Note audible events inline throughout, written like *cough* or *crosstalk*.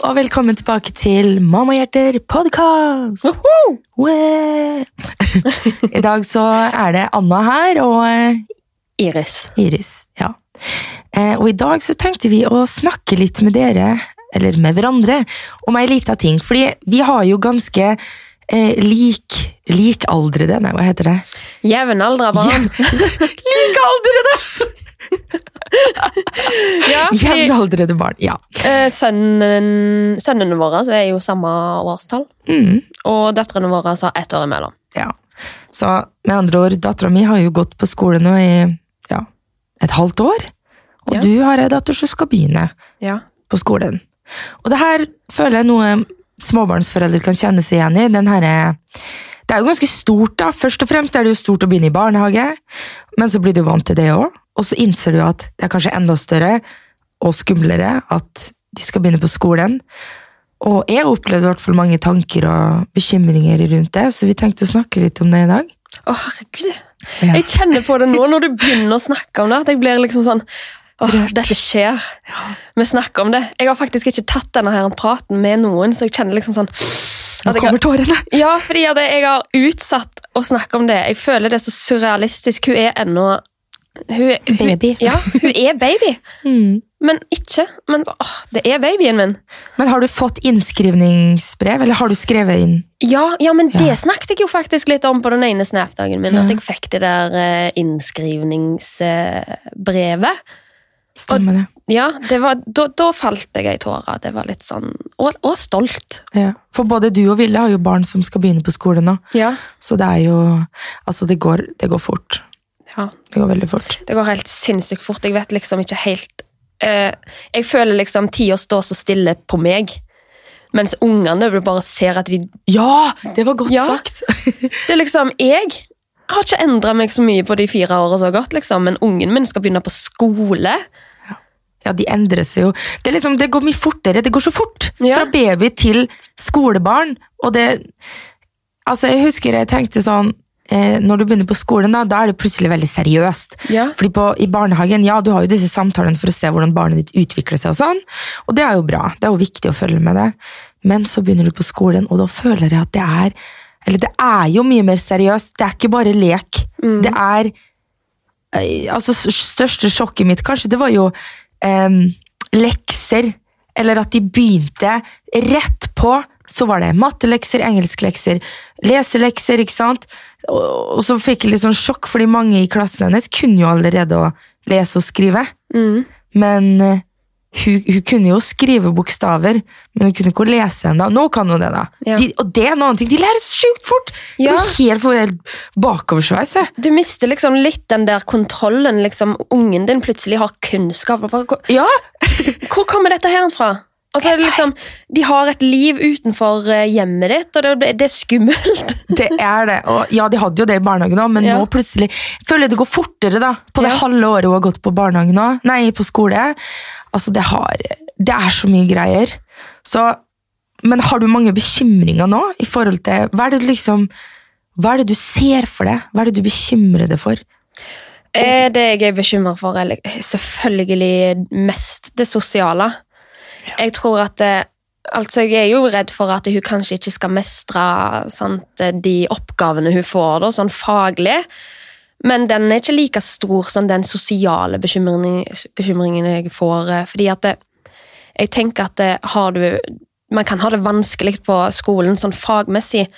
Og velkommen tilbake til Mammahjerter podkast! *laughs* I dag så er det Anna her og eh, Iris. Iris. Ja. Eh, Og i dag så tenkte vi å snakke litt med dere, eller med hverandre, om ei lita ting. Fordi vi har jo ganske eh, lik likaldrede Nei, hva heter det? Jevnaldra *laughs* barn. *laughs* Likaldrede! Ja, *laughs* Jevnaldrende barn. Ja. eh, sønnen, sønnene våre er jo samme årstall, Mm. og døtrene våre har ett år imellom. Ja. Så med andre ord, dattera mi har jo gått på skole nå i ja, et halvt år. Og Ja. du har ei datter som skal begynne Ja. på skolen. Og det her føler jeg noe småbarnsforeldre kan kjenne seg igjen i. Den herre det er jo ganske stort, da. Først og fremst er det jo stort å begynne i barnehage, men så blir du vant til det òg. Og så innser du at det er kanskje enda større og skumlere at de skal begynne på skolen. Og jeg har opplevd i hvert fall mange tanker og bekymringer rundt det, så vi tenkte å snakke litt om det i dag. Å, herregud. Ja. Jeg kjenner på det nå når du begynner å snakke om det, at jeg blir liksom sånn Åh, dette skjer. Vi snakker om det. Jeg har faktisk ikke tatt denne her praten med noen, så jeg kjenner liksom sånn Nå kommer tårene! Ja, fordi jeg har utsatt å snakke om det. Jeg føler det er så surrealistisk. Hun er ennå hun, hun, Baby. Ja, hun er baby. *laughs* Mm. Men ikke. Men åh, det er babyen min. Men har du fått innskrivningsbrev, eller har du skrevet inn? Ja, ja men Ja. det snakket jeg jo faktisk litt om på den ene Snap-dagen min. Ja. At jeg fikk det der eh, innskrivningsbrevet. Stemmer det? Ja, det var, da, da falt jeg ei tåre. Det var litt sånn Og, og stolt. Ja. For både du og Ville har jo barn som skal begynne på skole nå, Ja. så det er jo Altså, det går, det går fort. Ja. Det går veldig fort. Det går helt sinnssykt fort. Jeg vet liksom ikke helt eh, Jeg føler liksom tida står så stille på meg. Mens ungene bare ser at de Ja! Det var godt Ja. sagt! *laughs* Det er liksom Jeg har ikke endra meg så mye på de fire åra har gått, liksom, men ungen min skal begynne på skole. Ja, de endrer seg jo. Det, liksom, det går mye fortere. Det går så fort! Ja. Fra baby til skolebarn. Og det Altså, jeg husker jeg tenkte sånn Når du begynner på skolen, da, da er det plutselig veldig seriøst. Ja. Fordi på, I barnehagen ja, du har jo disse samtalene for å se hvordan barnet ditt utvikler seg, og sånn, og det er jo bra. Det er jo viktig å følge med det. Men så begynner du på skolen, og da føler jeg at det er Eller det er jo mye mer seriøst. Det er ikke bare lek. Mm. Det er eh, Altså, største sjokket mitt kanskje, det var jo eh, lekser. Eller at de begynte rett på. Så var det mattelekser, engelsklekser, leselekser, ikke sant? Og, så fikk jeg litt sånn sjokk, fordi mange i klassen hennes kunne jo allerede å lese og skrive. Mm. Men eh, hun, hun kunne jo skrive bokstaver, men hun kunne ikke lese ennå. Nå kan hun det, da. Ja. De, og det er en annen ting. De lærer sjukt fort! Ja. Det blir helt, helt bakoversveis. Du mister liksom litt den der kontrollen. liksom Ungen din plutselig har kunnskap. Ja, *laughs* hvor kommer dette her fra? Altså, liksom, de har et liv utenfor eh, hjemmet ditt, og det, det er skummelt. *laughs* det er det. Og ja, de hadde jo det i barnehagen òg, men Ja. nå plutselig føler jeg det går fortere, da. På det Ja. halve året hun har gått på barnehagen nå. Nei, på skole. Altså, det har Det er så mye greier. Så Men har du mange bekymringer nå i forhold til Hva er det du liksom Hva er det du ser for deg? Hva er det du bekymrer deg for? Eh, Det jeg er bekymra for, er selvfølgelig mest det sosiale. Jeg tror at Altså, jeg er jo redd for at hun kanskje ikke skal mestre sant, de oppgavene hun får, da, sånn faglig. Men den er ikke like stor som den sosiale bekymringen, bekymringen jeg får. eh, Fordi at det, jeg tenker at det, har du Man kan ha det vanskelig på skolen sånn fagmessig,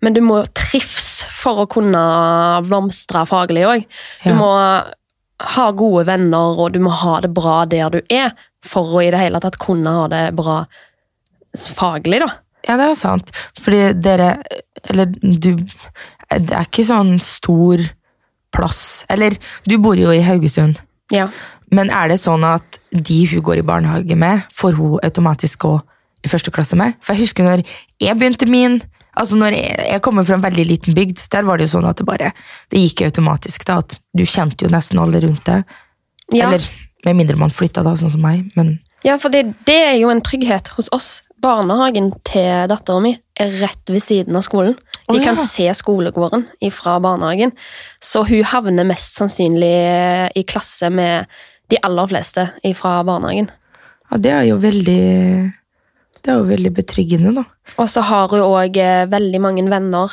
men du må trives for å kunne blomstre faglig òg. Du Ja. må ha gode venner, og du må ha det bra der du er, for å i det hele tatt kunne ha det bra faglig, da. Ja, det er sant. Fordi dere Eller du Det er ikke sånn stor plass Eller, du bor jo i Haugesund. Ja. Men er det sånn at de hun går i barnehage med, får hun automatisk gå i første klasse med? For jeg husker når jeg begynte min Altså når jeg, jeg kommer fra en veldig liten bygd, der var det jo sånn at det bare Det gikk automatisk, da. At du kjente jo nesten alle rundt deg. Ja. Eller med mindre man flytta, da, sånn som meg. Men Ja, for det, det er jo en trygghet hos oss. Barnehagen til dattera mi er rett ved siden av skolen. De kan kan ja. se skolegården fra barnehagen. Så hun havner mest sannsynlig i klasse med de aller fleste fra barnehagen. ja, det er jo veldig det er jo veldig betryggende, da. Og så har hun òg veldig mange venner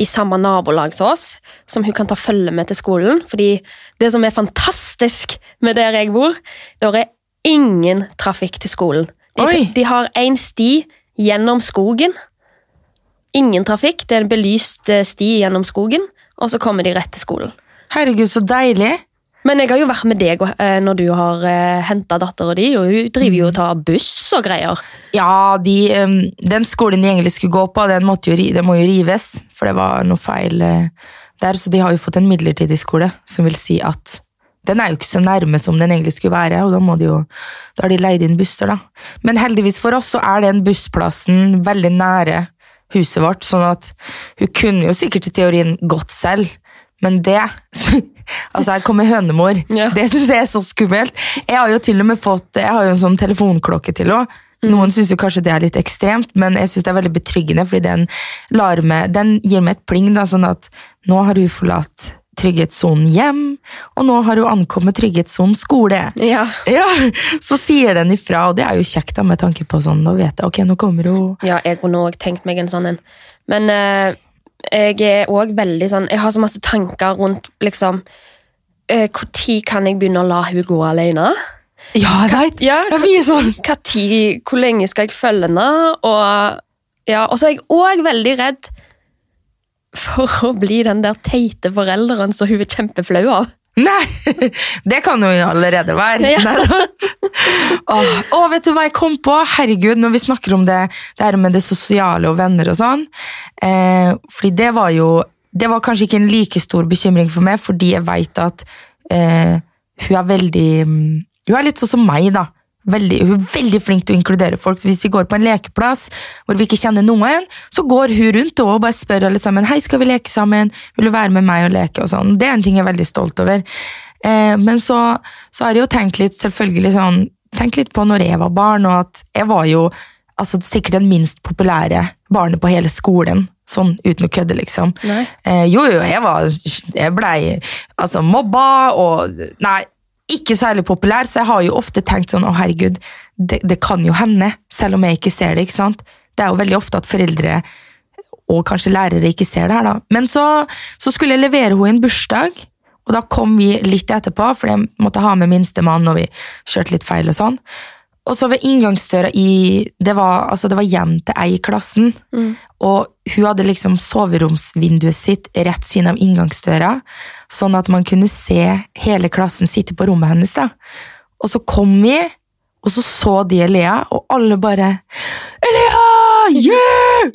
i samme nabolag som oss, som hun kan ta følge med til skolen. Fordi det som er fantastisk med der jeg bor, der er ingen trafikk til skolen. De, de har én sti gjennom skogen. Ingen trafikk, det er en belyst eh, sti gjennom skogen, og så kommer de rett til skolen. Herregud, så deilig. Men jeg har jo vært med deg eh, når du har uh, henta dattera di, og hun driver jo og tar buss og greier. Ja, de, den skolen de egentlig skulle gå på, den, måtte jo, den må jo rives, for det var noe feil eh, der, så de har jo fått en midlertidig skole, som vil si at den er jo ikke så nærme som den egentlig skulle være, og da, må de jo, da har de leid inn busser, da. Men heldigvis for oss så er den bussplassen veldig nære huset vårt, sånn at hun kunne jo sikkert i teorien gått selv, men det Altså, her kommer hønemor. Ja. Det syns jeg er så skummelt. Jeg har jo til og med fått Jeg har jo en sånn telefonklokke til henne. Noen syns kanskje det er litt ekstremt, men jeg syns det er veldig betryggende, fordi den, lar meg, den gir meg et pling, da, sånn at nå har hun forlatt trygghetssonen hjem, og nå har hun ankommet trygghetssonen skole. Ja. Ja, Så sier den ifra, og det er jo kjekt da, med tanke på sånn, nå vet jeg, ok, nå kommer hun Ja, jeg kunne òg tenkt meg en sånn en. Men eh, jeg er òg veldig sånn Jeg har så masse tanker rundt liksom Når kan jeg begynne å la hun gå alene? Ja, jeg vet! Ja, Det er mye sånn. hva tid, Hvor lenge skal jeg følge henne? Og, ja, og så er jeg òg veldig redd for å bli den der teite forelderen som hun er kjempeflau av. Nei, *laughs* det kan hun jo allerede være. Ja. Åh, åh, vet du hva jeg kom på? Herregud, når vi snakker om det, det her med det sosiale og venner og sånn. Eh, fordi det var jo Det var kanskje ikke en like stor bekymring for meg, fordi jeg veit at eh, hun er veldig mm, Hun er litt sånn som meg, da. Veldig, hun er veldig flink til å inkludere folk. Så Hvis vi går på en lekeplass hvor vi ikke kjenner noen, så går hun rundt og bare spør alle sammen hei, skal vi leke sammen, vil du være med meg og leke. og sånn. Det er en ting jeg er veldig stolt over. Eh, men så, så har jeg jo tenkt litt selvfølgelig sånn, tenkt litt på når jeg var barn, og at jeg var jo altså, sikkert den minst populære barnet på hele skolen. Sånn uten å kødde, liksom. Eh, jo, jo, jeg var Jeg blei altså, mobba og Nei, ikke særlig populær, så jeg har jo ofte tenkt sånn Å, herregud, det, det kan jo hende, selv om jeg ikke ser det, ikke sant? Det er jo veldig ofte at foreldre og kanskje lærere ikke ser det her, da. Men så, så skulle jeg levere henne en bursdag, og da kom vi litt etterpå, for jeg måtte ha med minstemann, og vi kjørte litt feil og sånn. Og så ved inngangsdøra i Det var, altså det var hjem til ei i klassen. Og hun hadde liksom soveromsvinduet sitt rett siden av inngangsdøra, sånn at man kunne se hele klassen sitte på rommet hennes. da. Og så kom vi, og så så de Elea, og alle bare Elea! Yeah!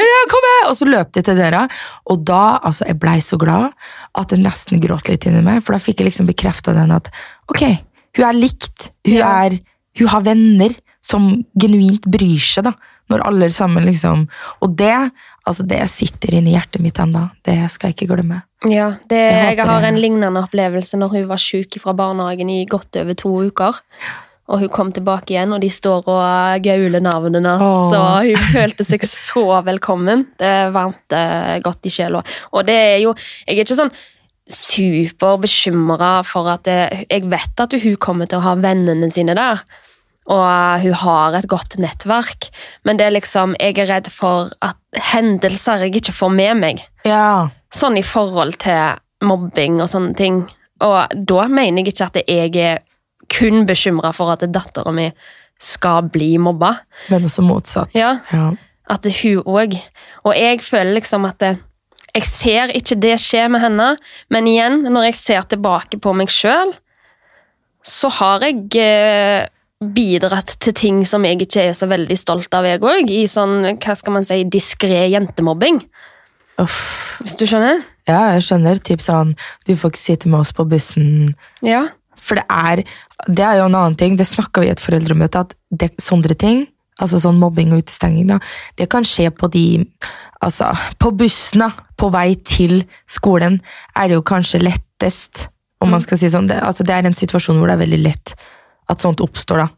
Elea, kom her! Og så løp de til døra, og da, altså, jeg blei så glad at jeg nesten gråt litt inni meg, for da fikk jeg liksom bekrefta den at ok, hun er likt, hun, er, hun har venner som genuint bryr seg, da, når alle sammen liksom Og det, altså, det sitter inni hjertet mitt ennå, det skal jeg ikke glemme. Ja, det, Jeg jeg, har en lignende opplevelse når hun var syk fra barnehagen i godt over to uker. Og hun kom tilbake igjen, og de står og gauler navnene hennes. Åh. Hun følte seg *laughs* så velkommen. Det varmte godt i sjela. Og det er jo Jeg er ikke sånn superbekymra for at det, Jeg vet at hun kommer til å ha vennene sine der. Og hun har et godt nettverk. Men det er liksom, jeg er redd for at hendelser jeg ikke får med meg Ja, sånn i forhold til mobbing og sånne ting. Og da mener jeg ikke at jeg er kun bekymra for at dattera mi skal bli mobba. men også motsatt. Ja, Ja. at det hun òg. Og jeg føler liksom at det, jeg ser ikke det skje med henne, men igjen, når jeg ser tilbake på meg sjøl, så har jeg eh, bidratt til ting som jeg ikke er så veldig stolt av, jeg òg. I sånn, hva skal man si, diskré jentemobbing. Uff. Hvis du skjønner? Ja, jeg skjønner. Typ sånn, du får ikke sitte med oss på bussen. Ja. For det er, det er jo en annen ting, det snakka vi i et foreldremøte, at det, sånne ting, altså sånn mobbing og utestenging, da, det kan skje på de Altså, på bussen, da, på vei til skolen, er det jo kanskje lettest, om man skal si sånn. Det, altså, det er en situasjon hvor det er veldig lett at sånt oppstår, da.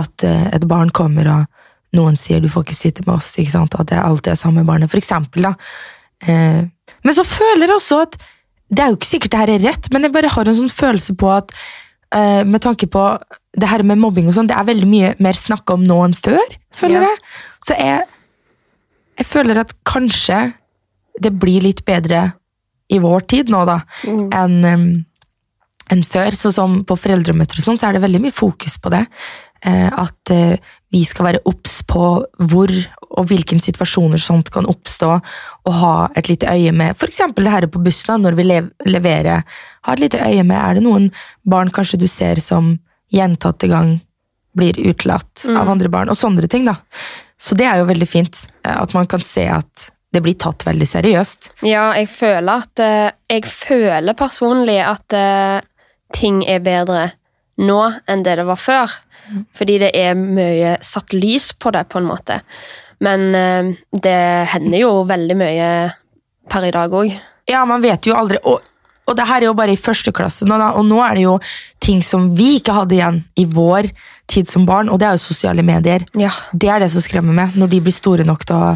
At eh, et barn kommer, og noen sier 'du får ikke sitte med oss', ikke sant, at det alltid er samme barnet, for eksempel, da. Eh, men så føler jeg også at det er jo ikke sikkert det her er rett, men jeg bare har en sånn følelse på at uh, med tanke på det her med mobbing og sånn, det er veldig mye mer snakka om nå enn før, føler Ja. jeg. Så jeg, jeg føler at kanskje det blir litt bedre i vår tid nå, da, Mm. enn em, enn før. Så som på foreldremøter og sånn, så er det veldig mye fokus på det. Eh, at eh, vi skal være obs på hvor og hvilke situasjoner sånt kan oppstå, og ha et lite øye med f.eks. det her på bussen, da, når vi leverer. Ha et lite øye med er det noen barn kanskje du ser som gjentatte gang blir utelatt av andre barn, og sånne ting. da. Så det er jo veldig fint, eh, at man kan se at det blir tatt veldig seriøst. Ja, jeg føler at Jeg føler personlig at ting er bedre nå enn det det var før. Fordi det er mye satt lys på det, på en måte. Men eh, det hender jo veldig mye per i dag òg. Ja, man vet jo aldri. Og, og det her er jo bare i første klasse nå, og nå er det jo ting som vi ikke hadde igjen i vår tid som barn, og det er jo sosiale medier. Ja. Det er det som skremmer meg, når de blir store nok til å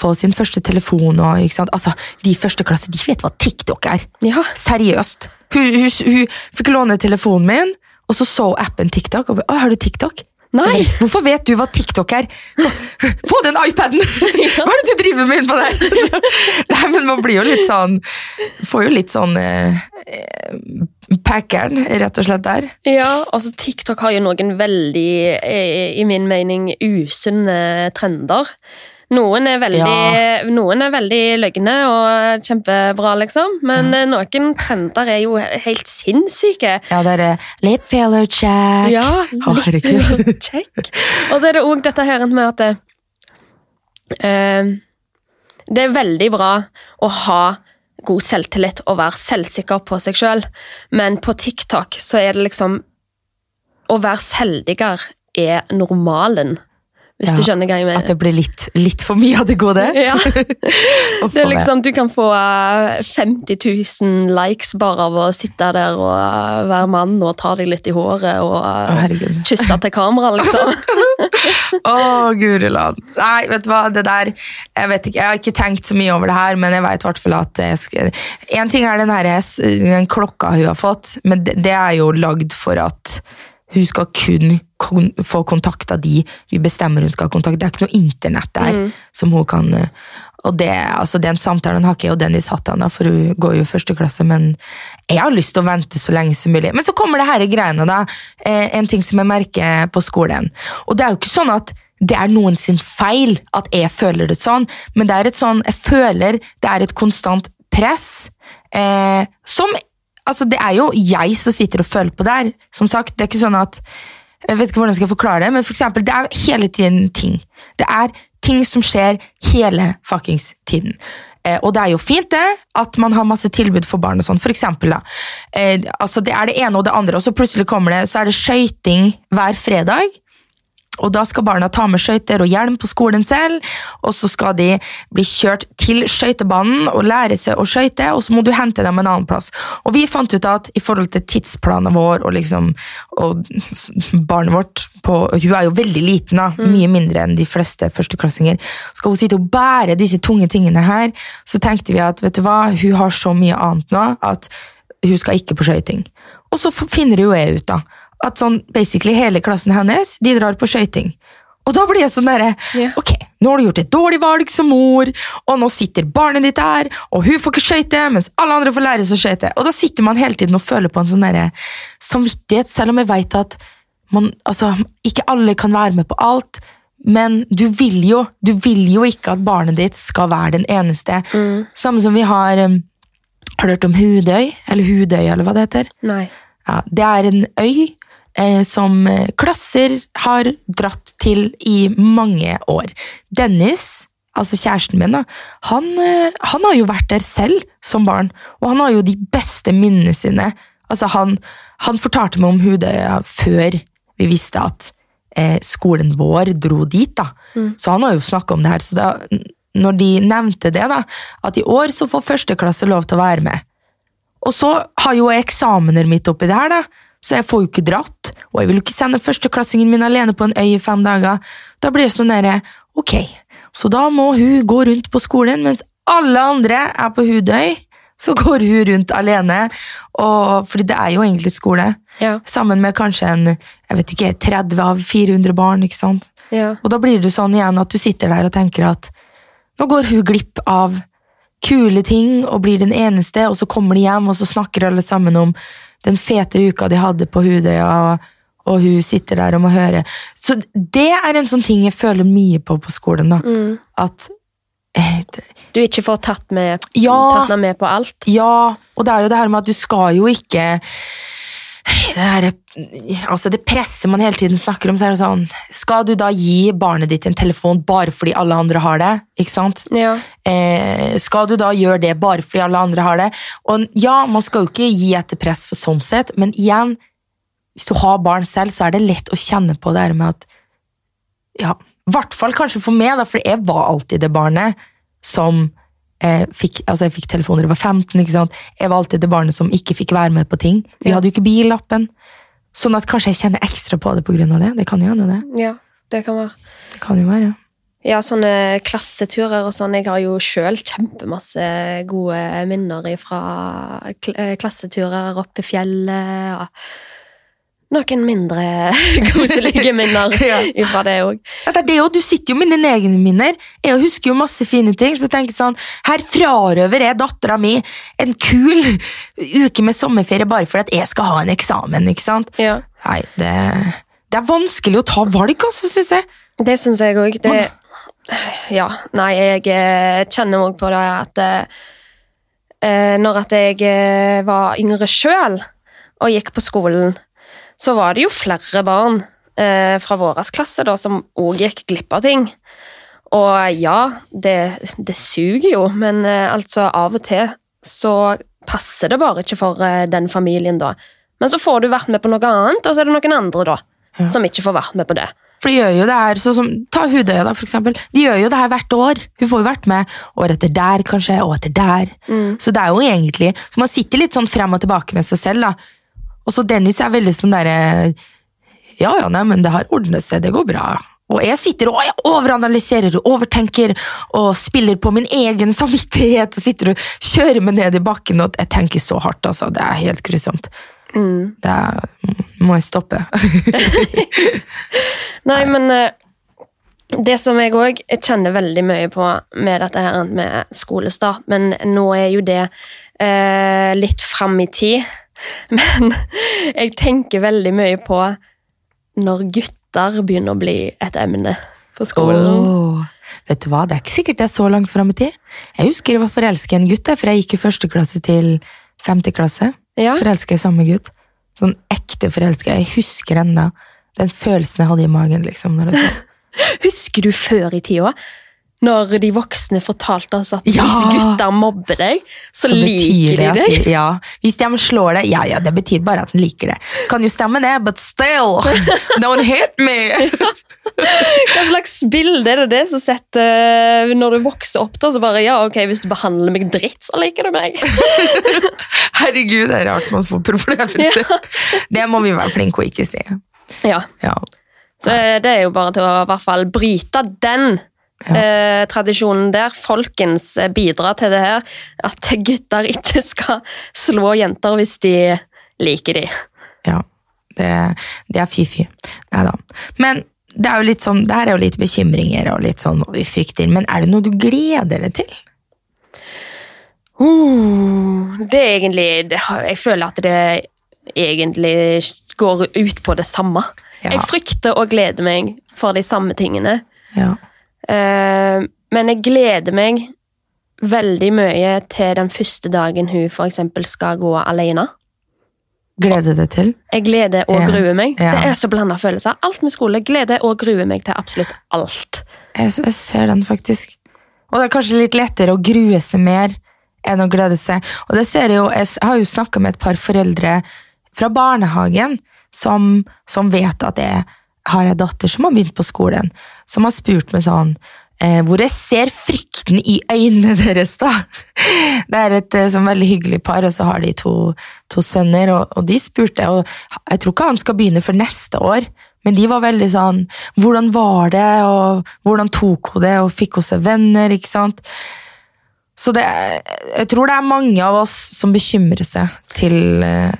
få sin første telefon. Og? Altså, De i første klasse de vet hva TikTok er. ja. Seriøst. Hun, hun, hun fikk låne telefonen min, og så så appen TikTok. og ba, har du TikTok? Nei! Hvorfor vet du hva TikTok er? Få den iPaden! *laughs* *laughs* Hva er det du driver med innpå der? *laughs* Nei, men man blir jo litt sånn Får jo litt sånn eh, eh, Packeren, rett og slett, der. Ja, altså TikTok har jo noen veldig, eh, i min mening, usunne trender. Noen er veldig, noen er veldig løgne og kjempebra, liksom. Men eh, noen trender er jo helt sinnssyke. Ja, det er eh, lip filler check. Ja, lip filler check. Og så er det òg dette her med at det, eh, det er veldig bra å ha god selvtillit og være selvsikker på seg sjøl, men på TikTok så er det liksom Å være selvdigere er normalen, hvis Ja, du skjønner hva jeg At det blir litt, litt for mye av det gode. *laughs* Ja. *laughs* Det er liksom, Du kan få eh, 50 000 likes bare av å sitte der og eh, være mann og ta deg litt i håret og Å, eh, *laughs* kysse til kamera, liksom. Å, guri land. Nei, vet du hva, det der Jeg vet ikke, jeg har ikke tenkt så mye over det her, men jeg vet i hvert fall at En ting er den, her, den klokka hun har fått, men det, det er jo lagd for at hun skal kun kon få kontakt av de vi bestemmer hun skal ha kontakt. Det er ikke noe internett der som hun kan eh, Og det, altså Den samtalen har ikke jeg og Dennis hatt ennå, for hun går jo i første klasse, men jeg har lyst til å vente så lenge som mulig. Men så kommer det her greiene, da. Eh, en ting som jeg merker på skolen. Og det er jo ikke sånn at det er noen sin feil at jeg føler det sånn, men det er et sånn, jeg føler det er et konstant press eh, som Altså, det er jo jeg som sitter og føler på det her. Som sagt, det er ikke sånn at Jeg vet ikke hvordan jeg skal forklare det, men for eksempel, det er hele tiden ting. Det er ting som skjer hele fuckings tiden. Eh, og det er jo fint det, at man har masse tilbud for barn og sånn. For eksempel, da. Eh, altså, det er det ene og det andre, og så plutselig kommer det, så er det skøyting hver fredag. Og da skal barna ta med skøyter og hjelm på skolen selv, og så skal de bli kjørt til skøytebanen og lære seg å skøyte, og så må du hente dem en annen plass. Og vi fant ut at i forhold til tidsplanen vår og liksom og barnet vårt på, Hun er jo veldig liten, da, mye mindre enn de fleste førsteklassinger. Skal hun sitte og bære disse tunge tingene her, så tenkte vi at vet du hva, hun har så mye annet nå at hun skal ikke på skøyting. Og så finner jo jeg ut, da at sånn basically hele klassen hennes de drar på skøyting. Og da blir jeg sånn derre yeah. Ok, nå har du gjort et dårlig valg som mor, og nå sitter barnet ditt der, og hun får ikke skøyte, mens alle andre får lære seg å skøyte. Og da sitter man hele tiden og føler på en sånn derre samvittighet, selv om jeg veit at man, altså, ikke alle kan være med på alt. Men du vil jo du vil jo ikke at barnet ditt skal være den eneste. Samme som vi har um, Har du hørt om Hudøy? Eller Hudøy, eller hva det heter? Nei. Ja, det er en øy eh, som eh, klasser har dratt til i mange år. Dennis, altså kjæresten min, da, han, eh, han har jo vært der selv som barn, og han har jo de beste minnene sine. Altså, han, han fortalte meg om Hudøya før vi visste at eh, skolen vår dro dit, da. Så han har jo snakka om det her. Så da, når de nevnte det, da, at i år så får førsteklasse lov til å være med, og så har jo jeg eksamener midt oppi det her, da. Så jeg får jo ikke dratt, og jeg vil jo ikke sende førsteklassingen min alene på en øy i fem dager. Da blir det sånn derre, ok, så da må hun gå rundt på skolen mens alle andre er på Hudøy, så går hun rundt alene, og, fordi det er jo egentlig skole, Ja. sammen med kanskje en jeg vet ikke, 30 av 400 barn. ikke sant? Ja. Og da blir det sånn igjen at du sitter der og tenker at nå går hun glipp av kule ting og blir den eneste, og så kommer de hjem, og så snakker alle sammen om den fete uka de hadde på Hudøya, og, og hun sitter der og må høre. Så det er en sånn ting jeg føler mye på på skolen. da. Mm. At eh, det- Du ikke får tatt, med, Ja. tatt meg med på alt. Ja, og det er jo det her med at du skal jo ikke det, her, altså det presset man hele tiden snakker om, så er det sånn Skal du da gi barnet ditt en telefon bare fordi alle andre har det? Ikke sant? Ja. Eh, skal du da gjøre det bare fordi alle andre har det? Og ja, man skal jo ikke gi etter press for sånn sett, men igjen, hvis du har barn selv, så er det lett å kjenne på det her med at Ja, i hvert fall kanskje for meg, da, for jeg var alltid det barnet som eh, fikk, altså jeg fikk telefoner jeg var 15, ikke sant? Jeg var alltid det barnet som ikke fikk være med på ting. Vi Ja. hadde jo ikke billappen. Sånn at kanskje jeg kjenner ekstra på det av det. Det kan jo hende, det. ja, det kan være. Det kan jo være. Ja, sånne klasseturer og sånn. Jeg har jo sjøl kjempemasse gode minner fra klasseturer opp i fjellet. og noen mindre *laughs* koselige minner Ja. fra det òg. Ja, det er det jo, Du sitter jo med dine egne minner. Jeg husker jo masse fine ting. så jeg tenker sånn, Her frarøver jeg dattera mi en kul uke med sommerferie bare for at jeg skal ha en eksamen. ikke sant? Ja. Nei, det, det er vanskelig å ta valg, altså, syns jeg. Det syns jeg òg. Det Ja, nei, jeg eh, kjenner òg på det at eh, Når at jeg eh, var yngre sjøl og gikk på skolen, så var det jo flere barn eh, fra vår klasse da, som òg gikk glipp av ting. Og ja, det, det suger jo, men eh, altså av og til så passer det bare ikke for eh, den familien, da. Men så får du vært med på noe annet, og så er det noen andre da, Ja. som ikke får vært med på det. For de gjør jo det her, sånn som, Ta Hudøya, da, for eksempel. De gjør jo det her hvert år. Hun får jo vært med år etter der, kanskje, og etter der. Så det er jo egentlig Så man sitter litt sånn frem og tilbake med seg selv, da. Og så Dennis er veldig sånn derre Ja, ja, nei, men det har ordnet seg, det går bra. Og jeg sitter og jeg overanalyserer og overtenker og spiller på min egen samvittighet og sitter og kjører meg ned i bakken, og jeg tenker så hardt, altså. Det er helt grusomt. Mm. Det er, må jeg stoppe. *laughs* Nei, men eh, det som jeg òg kjenner veldig mye på med dette her med skolestart, men nå er jo det eh, litt fram i tid. *laughs* Men jeg tenker veldig mye på når gutter begynner å bli et emne på skolen. Oh, vet du hva, det er ikke sikkert det er så langt fram i tid. Jeg husker jeg var forelska i en gutt, for jeg gikk i første klasse til femte klasse. Ja. Forelska i samme gutt. Sånn ekte forelska. Jeg husker ennå den følelsen jeg hadde i magen. liksom. *laughs* Husker du før i tida? Når de voksne fortalte oss at Ja! hvis gutter mobber deg, så, Så liker de deg. deg. Ja, Hvis de slår deg, ja, ja, det betyr bare at de liker det. Kan jo stemme det, but still! *laughs* Don't hit me! *laughs* Hva slags bilde er det det som setter når du vokser opp? da, så bare, ja, ok, Hvis du behandler meg dritt, så liker du meg. *laughs* Herregud, det er rart man får problemer. Det må vi være flinke å ikke si. Ja, Ja. Så det er jo bare til å i hvert fall bryte den eh, tradisjonen der. Folkens, eh, bidra til det her. At gutter ikke skal slå jenter hvis de liker de. Ja, det, det er fy-fy. Nei da. Men det er jo litt sånn, det her er jo litt bekymringer og litt sånn vi frykter, men er det noe du gleder deg til? Uh, det er egentlig Jeg føler at det egentlig går ut på det samme. Ja. Jeg frykter og gleder meg for de samme tingene. Ja. Eh, men jeg gleder meg veldig mye til den første dagen hun eksempel skal gå alene. Gleder deg til? Jeg gleder og gruer meg. ja. Det er så blanda følelser. Alt med skole. Gleder og gruer meg til absolutt alt. Jeg, jeg ser den faktisk. Og det er kanskje litt lettere å grue seg mer enn å glede seg. Og det ser jeg jo, jeg har jo snakka med et par foreldre fra barnehagen som, som vet at jeg har jeg datter som har begynt på skolen, som har spurt meg sånn eh, hvor jeg ser frykten i øynene *laughs* deres, da. Det er et eh, sånn veldig hyggelig par, og så har de to, to sønner, og, og de spurte, og jeg tror ikke han skal begynne før neste år, men de var veldig sånn Hvordan var det, og hvordan tok hun det, og fikk hun seg venner, ikke sant? Så det, jeg tror det er mange av oss som bekymrer seg til eh,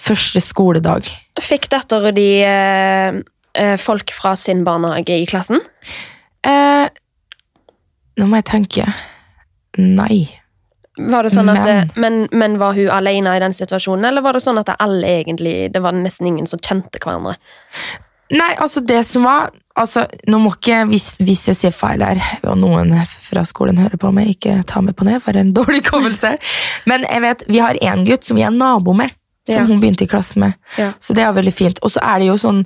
første skoledag. Fikk dattera di eh, eh, folk fra sin barnehage i klassen? Eh, nå må jeg tenke. Nei. Var det sånn at Men- det, men, men var hun alene i den situasjonen, eller var det sånn at det alle egentlig Det var nesten ingen som kjente hverandre? Nei, altså det som var altså, Nå må ikke, hvis, hvis jeg sier feil her, og noen fra skolen hører på meg, ikke ta meg på det, for en dårlig kommelse. Men jeg vet, vi har en gutt som vi er nabo med, som Ja. hun begynte i klassen med. Ja. Så det er veldig fint. Og så er det jo sånn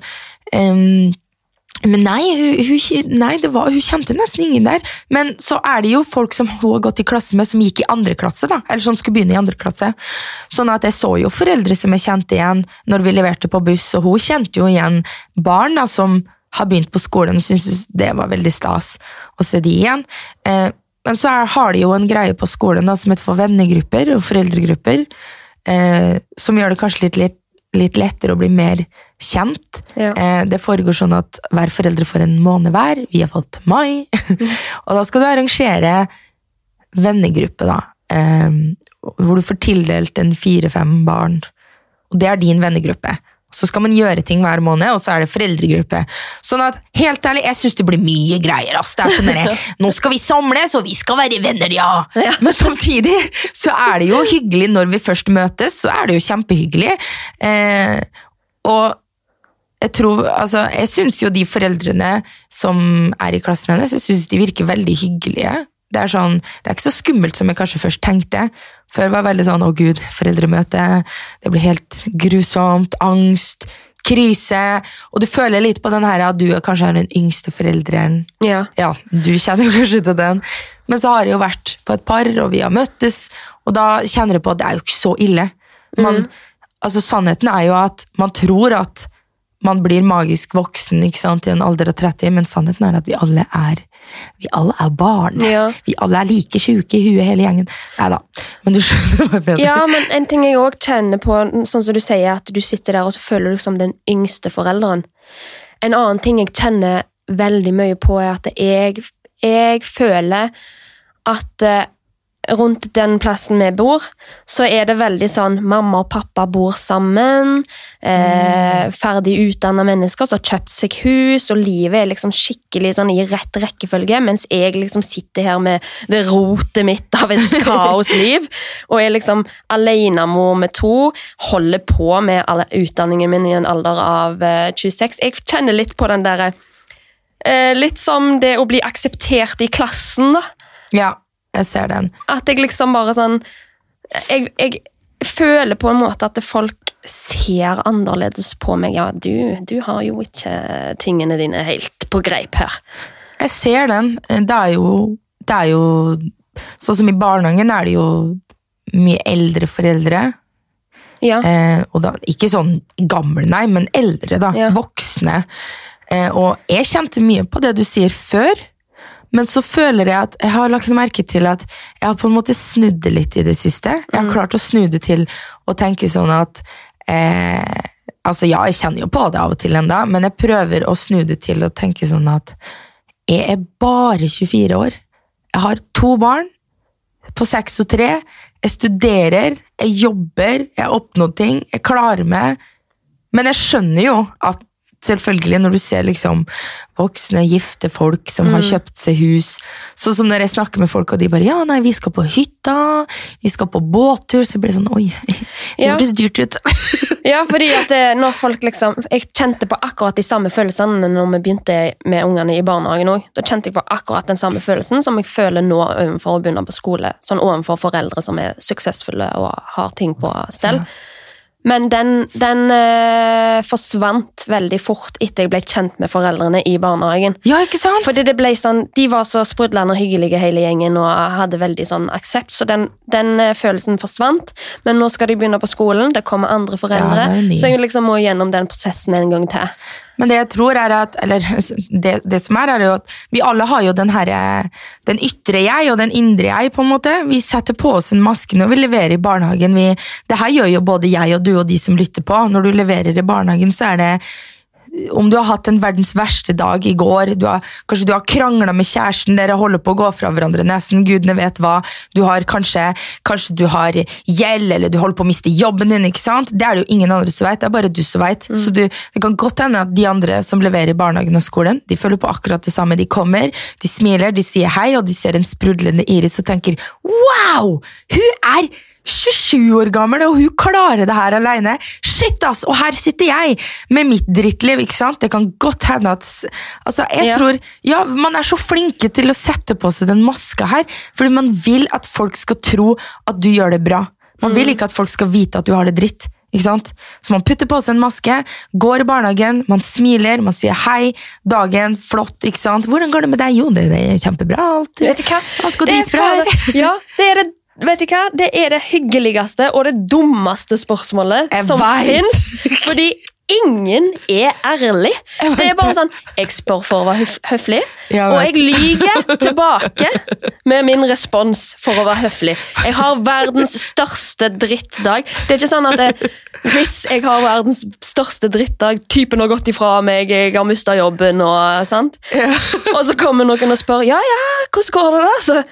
ehm, Men nei, hun, hun, nei var, hun kjente nesten ingen der. Men så er det jo folk som hun har gått i klasse med, som gikk i andre klasse, da. Eller som skulle begynne i andre klasse. Sånn at jeg så jo foreldre som jeg kjente igjen når vi leverte på buss, og hun kjente jo igjen barn da, som har begynt på skolen og syntes det var veldig stas å se de igjen. Eh, men så er, har de jo en greie på skolen da, som heter for vennegrupper og foreldregrupper, eh, som gjør det kanskje litt, litt, litt lettere å bli mer kjent. Ja. Eh, det foregår sånn at hver foreldre får en måned hver. Vi har fått mai. *laughs* og da skal du arrangere vennegruppe, da. Eh, hvor du får tildelt en fire-fem barn. Og det er din vennegruppe. Så skal man gjøre ting hver måned, og så er det foreldregruppe. Sånn at, helt ærlig, jeg syns det blir mye greier. ass. Det er sånn at *laughs* Nå skal vi samles, og vi skal være venner, ja! Ja. Men samtidig så er det jo hyggelig når vi først møtes, så er det jo kjempehyggelig. Eh, og jeg tror, altså, jeg syns jo de foreldrene som er i klassen hennes, jeg synes de virker veldig hyggelige. Det er, sånn, det er ikke så skummelt som jeg kanskje først tenkte. Før var det veldig sånn 'å gud, foreldremøte', det blir helt grusomt, angst, krise. Og du føler litt på den her at du kanskje er den yngste forelderen. Ja. Ja, du kjenner kanskje til den. Men så har jeg jo vært på et par, og vi har møttes, og da kjenner jeg på at det er jo ikke så ille. Man, altså Sannheten er jo at man tror at man blir magisk voksen ikke sant, i en alder av 30, men sannheten er at vi alle er vi alle er barn. Ja. Vi alle er like sjuke i huet, hele gjengen. Nei da, men du skjønner hva jeg mener. Ja, men en ting jeg òg kjenner på, sånn som du sier, at du sitter der og så føler du som den yngste forelderen. En annen ting jeg kjenner veldig mye på, er at jeg, jeg føler at eh, rundt den plassen vi bor, så er det veldig sånn mamma og pappa bor sammen, eh, ferdig utdanna mennesker som har kjøpt seg hus, og livet er liksom skikkelig sånn i rett rekkefølge, mens jeg liksom sitter her med det rotet mitt av et *laughs* kaosliv, og er liksom alenemor med to, holder på med utdanningen min i en alder av eh, 26. Jeg kjenner litt på den derre eh, Litt som det å bli akseptert i klassen, da. Ja, jeg ser den. At jeg liksom bare sånn Jeg, jeg føler på en måte at folk ser annerledes på meg. Ja, du, du har jo ikke tingene dine helt på greip her. Jeg ser den. Det er jo, det er jo Sånn som i barnehagen er det jo mye eldre foreldre. Ja. Eh, da, ikke sånn gammel, nei, men eldre, da. Ja. Voksne. Eh, og jeg kjente mye på det du sier før, men så føler jeg at jeg har lagt merke til at jeg har på en måte snudd det litt i det siste. Jeg har klart å snu det til å tenke sånn at eh, Altså, ja, jeg kjenner jo på det av og til enda, men jeg prøver å snu det til å tenke sånn at jeg er bare 24 år. Jeg har to barn på seks og tre. Jeg studerer, jeg jobber, jeg oppnår ting, jeg klarer meg. Men jeg skjønner jo at selvfølgelig når du ser liksom voksne, gifte folk som har kjøpt seg hus, sånn som når jeg snakker med folk og de bare ja, nei, vi skal på hytta, vi skal på båttur, så blir det sånn oi, det Ja. hørtes dyrt ut. Ja, fordi at når folk liksom Jeg kjente på akkurat de samme følelsene når vi begynte med ungene i barnehagen òg. Da kjente jeg på akkurat den samme følelsen som jeg føler nå overfor å begynne på skole. Sånn overfor foreldre som er suksessfulle og har ting på stell. Men den, den eh, forsvant veldig fort etter jeg ble kjent med foreldrene i barnehagen. Ja, ikke sant? Fordi det ble sånn, De var så sprudlende og hyggelige hele gjengen og hadde veldig sånn aksept, så den, den eh, følelsen forsvant. Men nå skal de begynne på skolen, det kommer andre foreldre, Ja, det er ny. så jeg liksom må gjennom den prosessen en gang til. Men det jeg tror er at Eller det, det som er, er jo at vi alle har jo den herre Den ytre jeg og den indre jeg, på en måte. Vi setter på oss en maske når vi leverer i barnehagen. Vi, det her gjør jo både jeg og du og de som lytter på. Når du leverer i barnehagen, så er det om du har hatt en verdens verste dag i går, du har, kanskje du har krangla med kjæresten, dere holder på å gå fra hverandre nesten, gudene vet hva, du har kanskje, kanskje du har gjeld, eller du holder på å miste jobben din, ikke sant? Det er det jo ingen andre som vet, det er bare du som vet. Så du, det kan godt hende at de andre som leverer i barnehagen og skolen, de føler på akkurat det samme. De kommer, de smiler, de sier hei, og de ser en sprudlende iris og tenker wow, hun er 27 år gammel, og hun klarer det her alene. Shit, ass! Og her sitter jeg med mitt drittliv, ikke sant? Det kan godt hende at Altså, jeg Ja. tror Ja, man er så flinke til å sette på seg den maska her, fordi man vil at folk skal tro at du gjør det bra. Man vil ikke at folk skal vite at du har det dritt. Ikke sant? Så man putter på seg en maske, går i barnehagen, man smiler, man sier hei, dagen, flott, ikke sant? Hvordan går det med deg? Jo, det, det er kjempebra. Alt, Vet du hva? alt går dritbra her. Ja, det er det Vet du hva? Det er det hyggeligste og det dummeste spørsmålet Jeg som fins. Fordi ingen er ærlig. Det er bare sånn Jeg spør for å være høf høflig, Jeg og jeg lyger tilbake med min respons for å være høflig. Jeg har verdens største drittdag. Det er ikke sånn at jeg, hvis jeg har verdens største drittdag, typen har gått ifra meg, jeg har mista jobben og sant, og så kommer noen og spør ja, ja, hvordan går det da? Så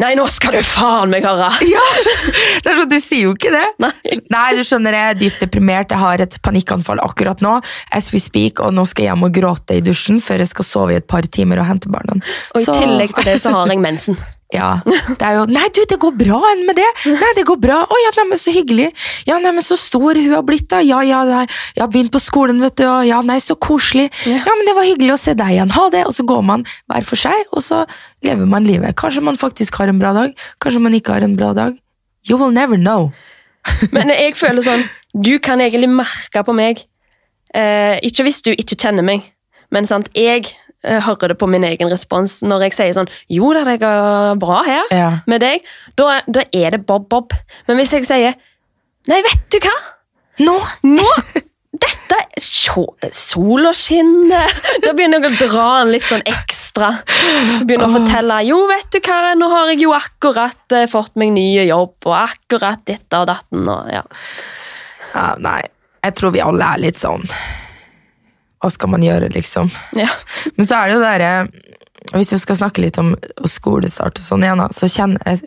Nei, nå skal du faen meg høre! Ja, det er sånn, Du sier jo ikke det. Nei. Nei, du skjønner, jeg er dypt deprimert. Jeg har et panikkanfall akkurat nå. As we speak, og nå skal jeg hjem og gråte i dusjen før jeg skal sove i et par timer og hente barna. Og i Så- tillegg til det så har jeg mensen. Ja, det er jo Nei, du, det går bra enn med det. Nei, det går bra. Å ja, nei, men så hyggelig. Ja, nei, men så stor hun har blitt, da. Ja, ja, nei, jeg har begynt på skolen, vet du. Og ja, nei, så koselig. Ja. Ja, men det var hyggelig å se deg igjen. Ha det. Og så går man hver for seg, og så lever man livet. Kanskje man faktisk har en bra dag. Kanskje man ikke har en bra dag. You will never know. *laughs* Men jeg føler sånn Du kan egentlig merke på meg eh, Ikke hvis du ikke kjenner meg, men sant, jeg hører det på min egen respons når jeg sier sånn Jo da, det går bra her Ja. med deg. Da, da er det Bob-Bob. Men hvis jeg sier Nei, vet du hva? Nå? Nå dette Sola skinner. *laughs* Da begynner jeg å dra den litt sånn ekstra. Begynner å fortelle Jo, vet du hva, nå har jeg jo akkurat eh, fått meg ny jobb, og akkurat dette og datten. Og, ja. Ja, nei, jeg tror vi alle er litt sånn Hva skal man gjøre, liksom? Ja. Men så er det jo derre Hvis vi skal snakke litt om skolestart og sånn igjen, så kjenner,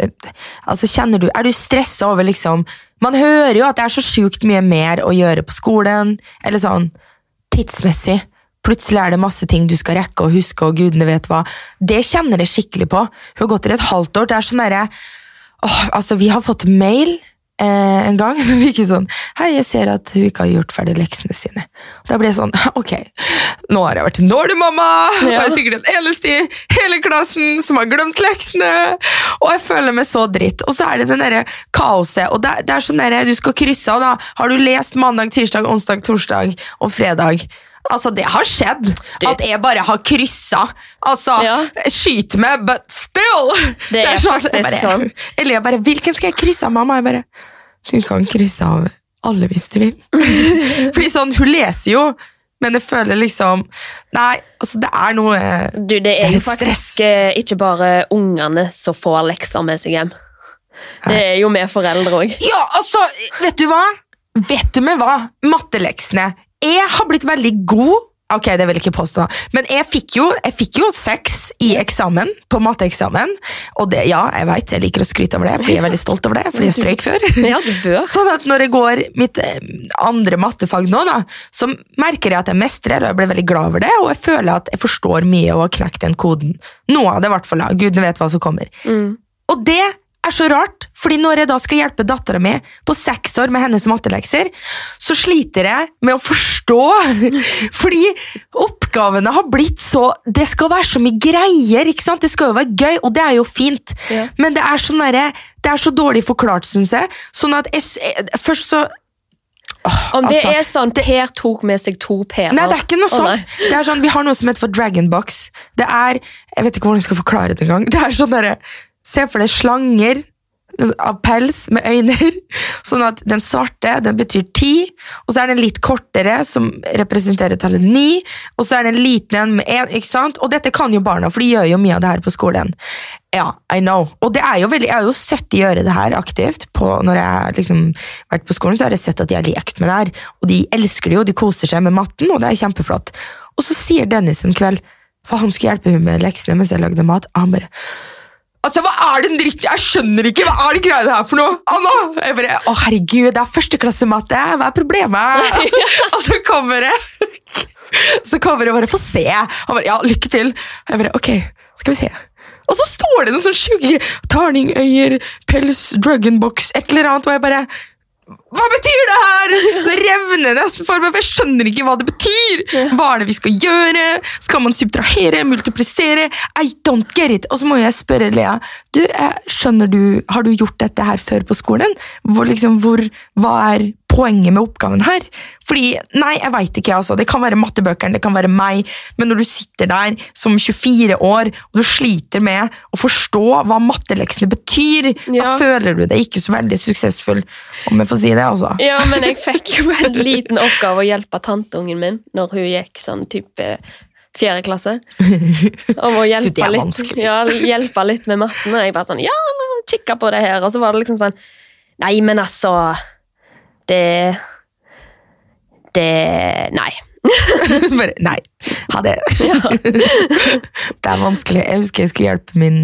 altså kjenner du Er du stressa over liksom Man hører jo at det er så sjukt mye mer å gjøre på skolen, eller sånn tidsmessig. Plutselig er det masse ting du skal rekke og huske, og gudene vet hva. Det kjenner jeg skikkelig på. Hun har gått til et halvt år. Det er sånn derre åh, Altså, vi har fått mail eh, en gang som fikk hun sånn Hei, jeg ser at hun ikke har gjort ferdig leksene sine. Da ble jeg sånn Ok, nå har jeg vært en dårlig mamma! Og jeg er sikkert den eneste i hele klassen som har glemt leksene! Og jeg føler meg så dritt. Og så er det den derre kaoset. Og det, det er sånn derre Du skal krysse av, da. Har du lest mandag, tirsdag, onsdag, torsdag og fredag? Altså, det har skjedd. Du- At jeg bare har kryssa. Altså, Ja. skyt meg, but still! Det er jeg faktisk bare, sånn. Eller jeg bare, hvilken skal jeg krysse av, mamma? Jeg bare, du kan krysse av alle hvis du vil. *laughs* Fordi sånn, hun leser jo, men jeg føler liksom Nei, altså det er noe Du, det Det er er jo litt faktisk eh, ikke bare ungene som får lekser med seg hjem. Det er jo vi foreldre òg. Ja, altså, vet du hva? Vet du med hva? Matteleksene. Jeg har blitt veldig god. Ok, det vil jeg ikke påstå, men jeg fikk jo, jeg fikk jo seks i eksamen, på matteeksamen. Og det, ja, jeg vet, jeg liker å skryte over det, fordi jeg er veldig stolt over det, fordi jeg strøyk før. *laughs* Ja, du bør. *laughs* Sånn at når jeg går mitt eh, andre mattefag nå, da, så merker jeg at jeg mestrer, og jeg blir veldig glad over det, og jeg føler at jeg forstår mye og har knekt den koden. Noe av det i hvert fall. Gudene vet hva som kommer. Mm. Og det er så rart, fordi når jeg da skal hjelpe dattera mi på seks år med hennes mattelekser, så sliter jeg med å forstå. *laughs* Fordi oppgavene har blitt så Det skal være så mye greier, ikke sant? Det skal jo være gøy, og det er jo fint. Ja. Men det er, sånn der, det er så dårlig forklart, syns jeg. Sånn at jeg, eh, Først så Oh, Om det altså, er sånn Per tok med seg to p-er Nei, det er ikke noe sånn. det er sånn. Vi har noe som heter for Dragonbox. Det er Jeg vet ikke hvordan jeg skal forklare det engang. Det er sånn derre Se for deg slanger av pels med øyne. *laughs* Sånn at den svarte den betyr ti, og så er den litt kortere, som representerer tallet ni, og så er det en liten en med én, ikke sant? Og dette kan jo barna, for de gjør jo mye av det her på skolen. Ja, I know. Og det er jo veldig, jeg har jo sett de gjøre det her aktivt. På, når jeg har liksom vært på skolen, så har jeg sett at de har lekt med det her. Og de elsker det jo, de koser seg med matten, og det er kjempeflott. Og så sier Dennis en kveld, for han skulle hjelpe henne med leksene mens jeg lagde mat, og han bare Altså, Hva er den dritten? Jeg skjønner ikke! Hva er det greiene her for noe? Anna! Jeg bare, Å, herregud, det er førsteklassematte! Hva er problemet? *laughs* og så kommer det Så kommer det bare Få se! Han bare, ja, lykke til. Jeg bare, ok, skal vi se. Og så står det noen sånne sjuke greier. Terningøyer, pels, dragonbox, et eller annet. Og jeg bare Hva betyr det her?! Det revner nesten for meg, for jeg skjønner ikke hva det betyr! Hva er det vi skal gjøre? Skal man subtrahere? Multiplisere? I don't get it! Og så må jeg spørre Lea, du, jeg skjønner du, har du gjort dette her før på skolen? Hvor, liksom, hvor, hva er poenget med oppgaven her? Fordi, nei, jeg veit ikke, altså. Det kan være mattebøkene, det kan være meg, men når du sitter der som 24 år og du sliter med å forstå hva matteleksene betyr, da føler du deg ikke så veldig suksessfull, om jeg får si det, altså. Ja, men jeg fikk jo en liten oppgave å hjelpe tanteungen min når hun gikk sånn type fjerde klasse. Om å *laughs* hjelpe litt, ja, hjelpe litt med matten. Og jeg bare sånn Ja, kikka på det her. Og så var det liksom sånn Nei, men altså Det Det Nei. *laughs* Bare, nei, ha det. *laughs* det er vanskelig. Jeg husker jeg skulle hjelpe min,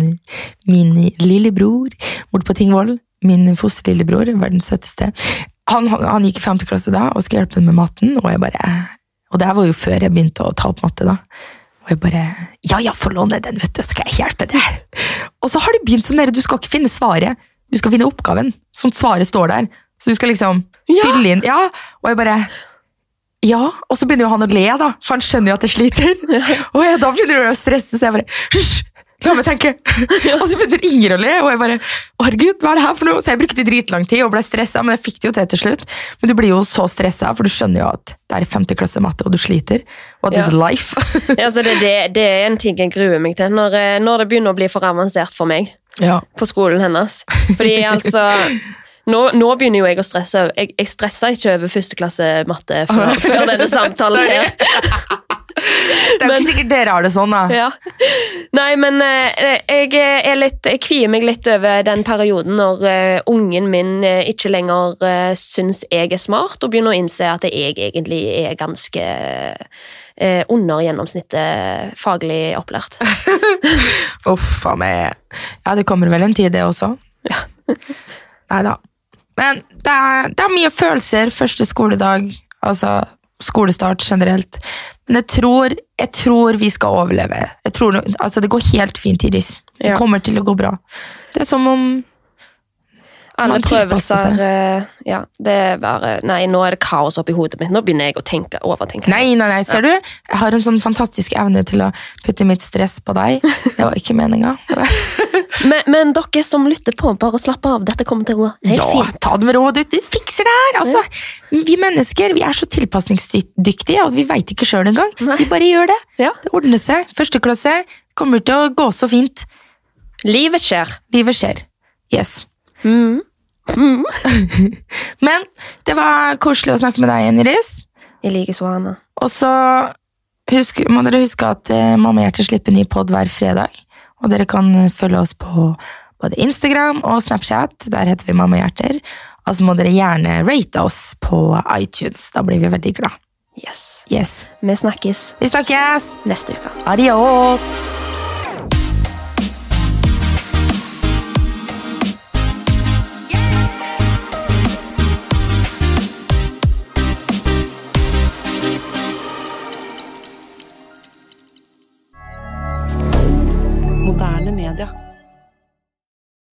min lillebror bort på Tingvoll. Min fosterlillebror, verdens søteste. Han, han, han gikk i femte klasse da og skulle hjelpe ham med matten, og jeg bare Og det her var jo før jeg begynte å ta opp matte, da. Og jeg bare Ja, ja, få låne den, vet du, skal jeg hjelpe deg. Og så har det begynt sånn der, du skal ikke finne svaret, du skal finne oppgaven. Sånn svaret står der. Så du skal liksom Ja. fylle inn Ja, og jeg bare ja, og så begynner jo han å le, da, for han skjønner jo at jeg sliter. *laughs* Og jeg, da begynner jeg å stresse, så jeg bare Hysj! La meg tenke! Og så begynner Inger å le, og jeg bare Å, herregud, hva er det her for noe? Så jeg brukte dritlang tid og ble stressa, men jeg fikk det jo til til slutt. Men du blir jo så stressa, for du skjønner jo at det er femte klasse matte, og du sliter. Og at Ja. is life. Ja, så det, det, det er en ting jeg gruer meg til når, eh, når det begynner å bli for avansert for meg ja. på skolen hennes. Fordi *laughs* altså Nå, nå begynner jo jeg å stresse. Jeg, jeg stressa ikke over førsteklasse matte før, før denne samtalen her. Det er jo Men- ikke sikkert dere har det sånn, da. Ja. Nei, men eh, jeg, er litt, jeg kvier meg litt over den perioden når eh, ungen min eh, ikke lenger uh, syns jeg er smart, og begynner å innse at jeg egentlig er ganske eh, under gjennomsnittet faglig opplært. *laughs* Uff a meg. Ja, det kommer vel en tid, det også. Ja. Nei da. Men det er, det er mye følelser første skoledag. Altså skolestart generelt. Men jeg tror, jeg tror vi skal overleve. Jeg tror, altså Det går helt fint, Iris. Det kommer til å gå bra. Det er som om Alle prøvelser eh, Ja, det er bare Nei, nå er det kaos oppi hodet mitt. Nå begynner jeg å tenke, overtenke. Nei, nei, nei, ser du? Jeg har en sånn fantastisk evne til å putte mitt stress på deg. Det var ikke meninga. *laughs* Men, men dere som lytter på, bare slapp av. Dette kommer til å gå helt Ja, fint. ta det med ro. Du, du fikser det her. Altså, vi mennesker vi er så tilpasningsdyktige, og vi veit ikke sjøl engang. Nei. Vi bare gjør det. Ja. Det ordner seg. Første klasse kommer til å gå så fint. Livet skjer. Livet skjer. Yes. Mm. Mm. *laughs* Men det var koselig å snakke med deg igjen, Iris. Jeg liker så Anna. Og så må dere huske at eh, Mamma Hjerte slipper ny pod hver fredag. Og dere kan følge oss på både Instagram og Snapchat. Der heter vi Mamma Hjerter. Og så må dere gjerne rate oss på iTunes. Da blir vi veldig glad. Yes. Yes. Vi snakkes Vi snakkes! neste uke. Adios! Vermeerder.